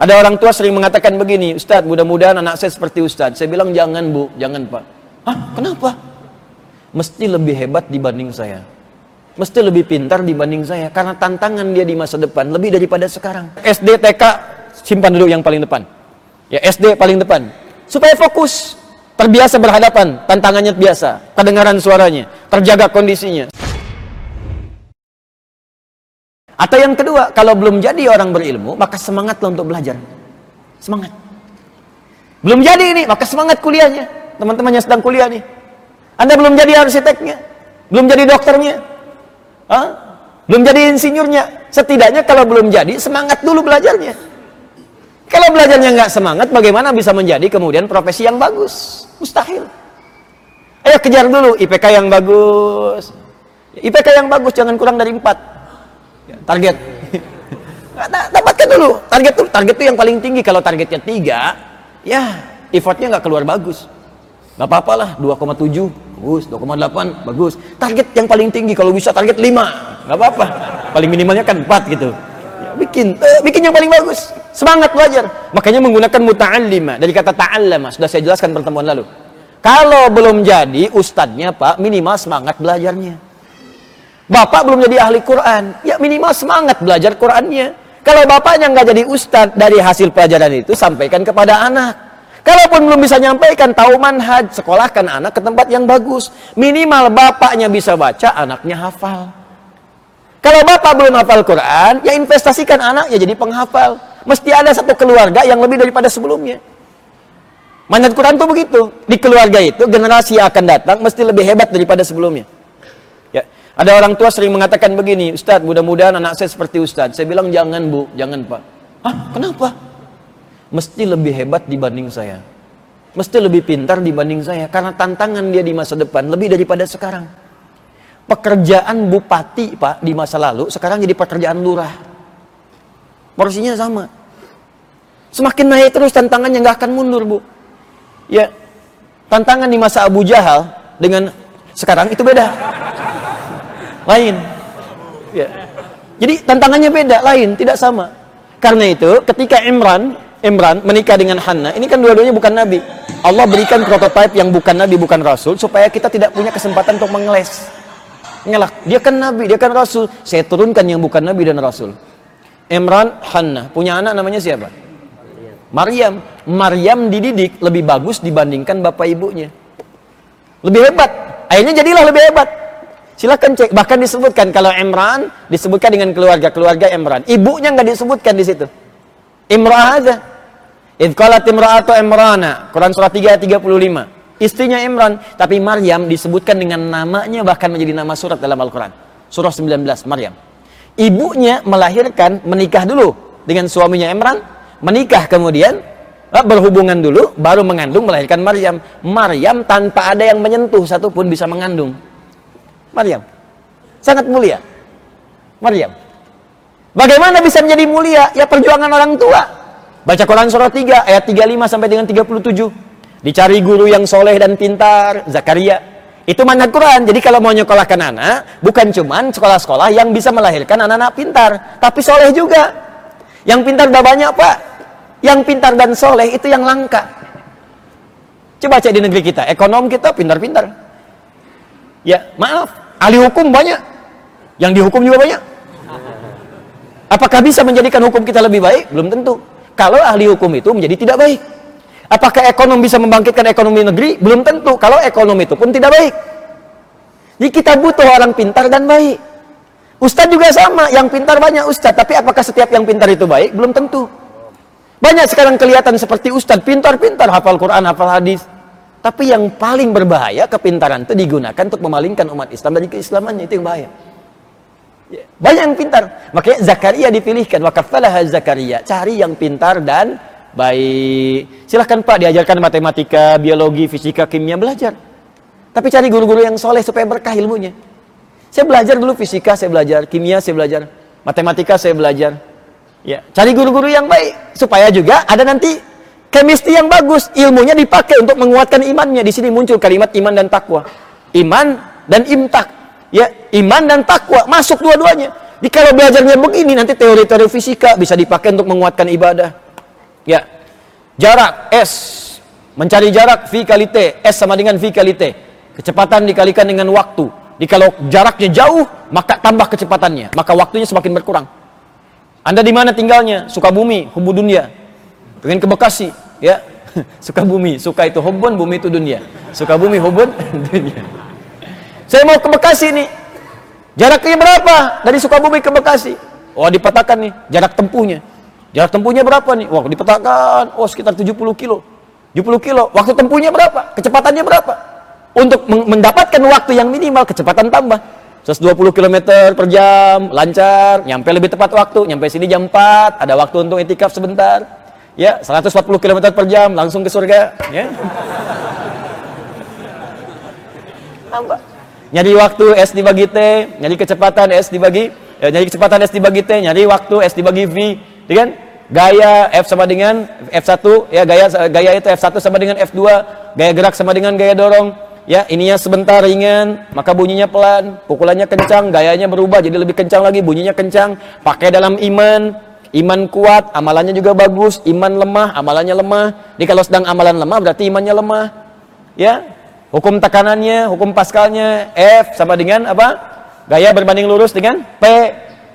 Ada orang tua sering mengatakan begini, Ustadz, mudah-mudahan anak saya seperti Ustadz. Saya bilang, jangan bu, jangan pak. Hah, kenapa? Mesti lebih hebat dibanding saya. Mesti lebih pintar dibanding saya. Karena tantangan dia di masa depan lebih daripada sekarang. SD, TK, simpan dulu yang paling depan. Ya, SD paling depan. Supaya fokus. Terbiasa berhadapan, tantangannya biasa. Kedengaran suaranya, terjaga kondisinya. Atau yang kedua, kalau belum jadi orang berilmu, maka semangatlah untuk belajar. Semangat. Belum jadi ini, maka semangat kuliahnya. Teman-teman yang sedang kuliah nih. Anda belum jadi arsiteknya, belum jadi dokternya, Hah? belum jadi insinyurnya. Setidaknya kalau belum jadi, semangat dulu belajarnya. Kalau belajarnya nggak semangat, bagaimana bisa menjadi kemudian profesi yang bagus? Mustahil. Ayo kejar dulu IPK yang bagus. IPK yang bagus jangan kurang dari 4 target. Dapatkan dulu. Target tuh target tuh yang paling tinggi. Kalau targetnya tiga ya effortnya nggak keluar bagus. Nggak apa-apa lah 2,7 bagus. 2,8 bagus. Target yang paling tinggi kalau bisa target 5 nggak apa-apa. Paling minimalnya kan 4 gitu. Ya, bikin eh, bikin yang paling bagus. Semangat belajar. Makanya menggunakan muta'allima. Dari kata ta'allama sudah saya jelaskan pertemuan lalu. Kalau belum jadi ustadznya pak minimal semangat belajarnya Bapak belum jadi ahli Quran, ya minimal semangat belajar Qurannya. Kalau bapaknya nggak jadi ustadz dari hasil pelajaran itu, sampaikan kepada anak. Kalaupun belum bisa nyampaikan, tahu manhaj, sekolahkan anak ke tempat yang bagus. Minimal bapaknya bisa baca, anaknya hafal. Kalau bapak belum hafal Quran, ya investasikan anaknya jadi penghafal. Mesti ada satu keluarga yang lebih daripada sebelumnya. Manhaj Quran itu begitu. Di keluarga itu, generasi yang akan datang mesti lebih hebat daripada sebelumnya. Ada orang tua sering mengatakan begini, Ustadz, mudah-mudahan anak saya seperti Ustadz. Saya bilang, jangan bu, jangan pak. Hah, kenapa? Mesti lebih hebat dibanding saya. Mesti lebih pintar dibanding saya. Karena tantangan dia di masa depan lebih daripada sekarang. Pekerjaan bupati, pak, di masa lalu, sekarang jadi pekerjaan lurah. Porsinya sama. Semakin naik terus tantangannya nggak akan mundur, bu. Ya, tantangan di masa Abu Jahal dengan sekarang itu beda lain. Ya. Jadi tantangannya beda, lain, tidak sama. Karena itu, ketika Imran, Imran menikah dengan Hanna, ini kan dua-duanya bukan nabi. Allah berikan prototipe yang bukan nabi, bukan rasul supaya kita tidak punya kesempatan untuk mengeles. Ngelak, dia kan nabi, dia kan rasul. Saya turunkan yang bukan nabi dan rasul. Imran, Hanna, punya anak namanya siapa? Maryam. Maryam dididik lebih bagus dibandingkan bapak ibunya. Lebih hebat. Akhirnya jadilah lebih hebat. Silahkan cek. Bahkan disebutkan kalau Imran disebutkan dengan keluarga-keluarga Imran. Ibunya nggak disebutkan di situ. Imrah aja. Idh imra'atu Imrana. Quran surah 3 ayat 35. Istrinya Imran, tapi Maryam disebutkan dengan namanya bahkan menjadi nama surat dalam Al-Qur'an. Surah 19 Maryam. Ibunya melahirkan, menikah dulu dengan suaminya Imran, menikah kemudian eh, berhubungan dulu baru mengandung melahirkan Maryam. Maryam tanpa ada yang menyentuh satupun bisa mengandung. Maryam. Sangat mulia. Maryam. Bagaimana bisa menjadi mulia? Ya perjuangan orang tua. Baca Quran surah 3 ayat 35 sampai dengan 37. Dicari guru yang soleh dan pintar, Zakaria. Itu manhaj Quran. Jadi kalau mau nyekolahkan anak, bukan cuman sekolah-sekolah yang bisa melahirkan anak-anak pintar, tapi soleh juga. Yang pintar udah banyak, Pak. Yang pintar dan soleh itu yang langka. Coba cek di negeri kita, ekonom kita pintar-pintar. Ya, maaf, Ahli hukum banyak. Yang dihukum juga banyak. Apakah bisa menjadikan hukum kita lebih baik? Belum tentu. Kalau ahli hukum itu menjadi tidak baik. Apakah ekonom bisa membangkitkan ekonomi negeri? Belum tentu. Kalau ekonomi itu pun tidak baik. Jadi kita butuh orang pintar dan baik. Ustadz juga sama, yang pintar banyak ustadz. Tapi apakah setiap yang pintar itu baik? Belum tentu. Banyak sekarang kelihatan seperti ustadz, pintar-pintar, hafal Quran, hafal hadis. Tapi yang paling berbahaya kepintaran itu digunakan untuk memalingkan umat Islam dari keislamannya itu yang bahaya. Ya, banyak yang pintar. Makanya Zakaria dipilihkan. Wakafalah Zakaria. Cari yang pintar dan baik. Silahkan Pak diajarkan matematika, biologi, fisika, kimia, belajar. Tapi cari guru-guru yang soleh supaya berkah ilmunya. Saya belajar dulu fisika, saya belajar. Kimia, saya belajar. Matematika, saya belajar. Ya, cari guru-guru yang baik. Supaya juga ada nanti Kemisti yang bagus, ilmunya dipakai untuk menguatkan imannya. Di sini muncul kalimat iman dan takwa. Iman dan imtak. Ya, iman dan takwa masuk dua-duanya. Jadi kalau belajarnya begini nanti teori-teori fisika bisa dipakai untuk menguatkan ibadah. Ya. Jarak S mencari jarak V kali T, S sama dengan V kali T. Kecepatan dikalikan dengan waktu. Jadi kalau jaraknya jauh, maka tambah kecepatannya, maka waktunya semakin berkurang. Anda di mana tinggalnya? Sukabumi, hubu dunia. Pengen ke Bekasi, ya. Sukabumi, suka itu hubun, bumi itu dunia. Sukabumi, hubun, dunia. Saya mau ke Bekasi nih. Jaraknya berapa dari Sukabumi ke Bekasi? Oh, dipetakan nih jarak tempuhnya. Jarak tempuhnya berapa nih? Wah, dipetakan. Oh, sekitar 70 kilo. 70 kilo. Waktu tempuhnya berapa? Kecepatannya berapa? Untuk mendapatkan waktu yang minimal, kecepatan tambah. 120 km per jam, lancar, nyampe lebih tepat waktu, nyampe sini jam 4, ada waktu untuk etikaf sebentar. Ya, 140 km per jam, langsung ke surga. Ya. Nyari waktu S dibagi T, nyari kecepatan S dibagi, ya, nyari kecepatan S dibagi T, nyari waktu S dibagi V, ya kan? Gaya F sama dengan F1, ya gaya gaya itu F1 sama dengan F2, gaya gerak sama dengan gaya dorong, ya ininya sebentar ringan maka bunyinya pelan pukulannya kencang gayanya berubah jadi lebih kencang lagi bunyinya kencang pakai dalam iman iman kuat amalannya juga bagus. Iman lemah amalannya lemah. Jadi kalau sedang amalan lemah berarti imannya lemah. Ya? Hukum tekanannya hukum paskalnya F sama dengan apa? Gaya berbanding lurus dengan P.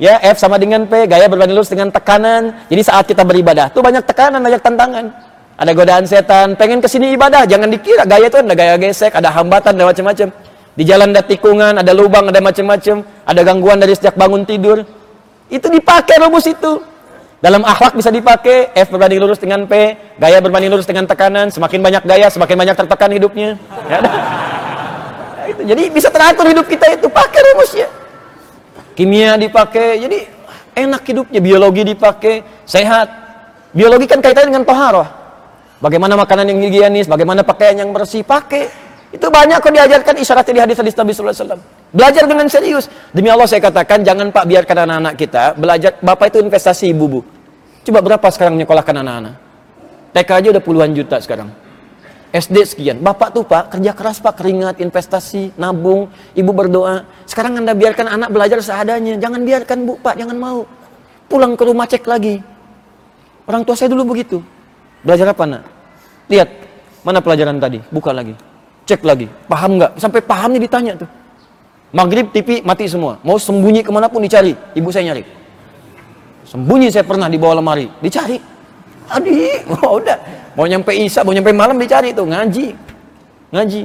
Ya F sama dengan P. Gaya berbanding lurus dengan tekanan. Jadi saat kita beribadah tuh banyak tekanan banyak tantangan. Ada godaan setan, pengen ke sini ibadah, jangan dikira gaya itu ada gaya gesek, ada hambatan, ada macam-macam. Di jalan ada tikungan, ada lubang, ada macam-macam, ada gangguan dari sejak bangun tidur. Itu dipakai rumus itu. Dalam akhlak bisa dipakai F berbanding lurus dengan P, gaya berbanding lurus dengan tekanan, semakin banyak gaya, semakin banyak tertekan hidupnya. Ya, nah, itu. Jadi bisa teratur hidup kita itu, pakai rumusnya. Kimia dipakai, jadi enak hidupnya, biologi dipakai, sehat. Biologi kan kaitannya dengan toharoh. Bagaimana makanan yang higienis, bagaimana pakaian yang bersih, pakai. Itu banyak kok diajarkan isyarat di hadis-hadis Nabi wasallam. Belajar dengan serius. Demi Allah saya katakan jangan Pak biarkan anak-anak kita belajar Bapak itu investasi Ibu Bu. Coba berapa sekarang menyekolahkan anak-anak? TK aja udah puluhan juta sekarang. SD sekian. Bapak tuh Pak kerja keras Pak, keringat, investasi, nabung, Ibu berdoa. Sekarang Anda biarkan anak belajar seadanya. Jangan biarkan Bu Pak, jangan mau. Pulang ke rumah cek lagi. Orang tua saya dulu begitu. Belajar apa nak? Lihat, mana pelajaran tadi? Buka lagi. Cek lagi. Paham nggak? Sampai pahamnya ditanya tuh. Maghrib TV mati semua. Mau sembunyi ke mana pun dicari. Ibu saya nyari. Sembunyi saya pernah di bawah lemari. Dicari. Adi, oh, udah. Mau nyampe Isa, mau nyampe malam dicari tuh. Ngaji. Ngaji.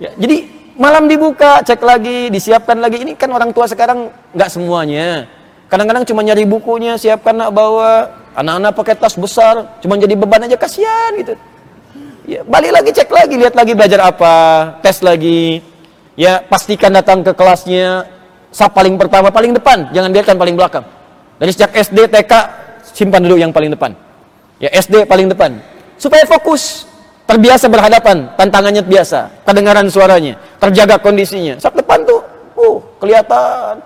Ya, jadi malam dibuka, cek lagi, disiapkan lagi. Ini kan orang tua sekarang nggak semuanya. Kadang-kadang cuma nyari bukunya, siapkan nak bawa, Anak-anak pakai tas besar, cuma jadi beban aja kasihan gitu. Ya, balik lagi cek lagi, lihat lagi belajar apa, tes lagi. Ya, pastikan datang ke kelasnya sap paling pertama, paling depan, jangan biarkan paling belakang. Dari sejak SD, TK, simpan dulu yang paling depan. Ya, SD paling depan. Supaya fokus, terbiasa berhadapan, tantangannya biasa, kedengaran suaranya, terjaga kondisinya. Sak depan tuh, uh, kelihatan.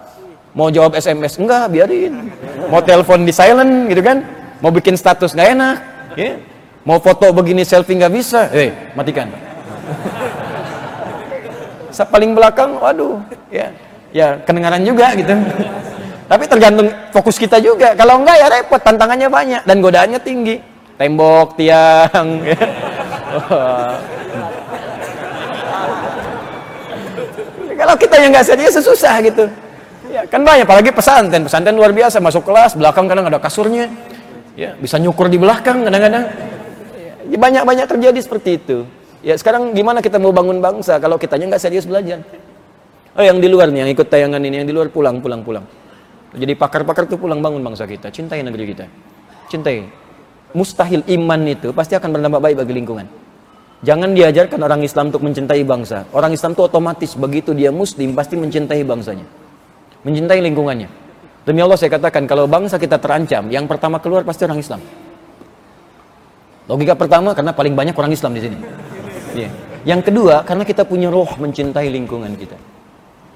Mau jawab SMS, enggak, biarin. Mau telepon di silent gitu kan mau bikin status nggak enak, ya. mau foto begini selfie nggak bisa, eh matikan. paling belakang, waduh, ya, ya kedengaran juga gitu. Tapi tergantung fokus kita juga. Kalau enggak ya repot, tantangannya banyak dan godaannya tinggi. Tembok, tiang. Kalau kita yang nggak serius susah gitu. Ya, kan banyak apalagi pesantren. Pesantren luar biasa masuk kelas, belakang kadang ada kasurnya ya bisa nyukur di belakang kadang-kadang ya, banyak-banyak terjadi seperti itu ya sekarang gimana kita mau bangun bangsa kalau kitanya nggak serius belajar oh yang di luar nih yang ikut tayangan ini yang di luar pulang pulang pulang jadi pakar-pakar itu pulang bangun bangsa kita cintai negeri kita cintai mustahil iman itu pasti akan berdampak baik bagi lingkungan Jangan diajarkan orang Islam untuk mencintai bangsa. Orang Islam itu otomatis begitu dia muslim pasti mencintai bangsanya. Mencintai lingkungannya. Demi Allah saya katakan kalau bangsa kita terancam, yang pertama keluar pasti orang Islam. Logika pertama karena paling banyak orang Islam di sini. Yeah. Yang kedua karena kita punya roh mencintai lingkungan kita.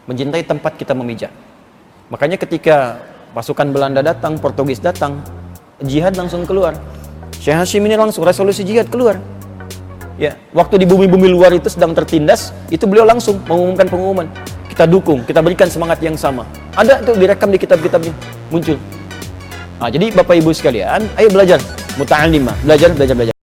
Mencintai tempat kita memijak. Makanya ketika pasukan Belanda datang, Portugis datang, jihad langsung keluar. Syekh Hashim ini langsung resolusi jihad keluar. Ya, waktu di bumi-bumi luar itu sedang tertindas, itu beliau langsung mengumumkan pengumuman kita dukung, kita berikan semangat yang sama. Ada tuh direkam di kitab-kitab muncul. Nah, jadi Bapak Ibu sekalian, ayo belajar muta'allimah. Belajar, belajar, belajar.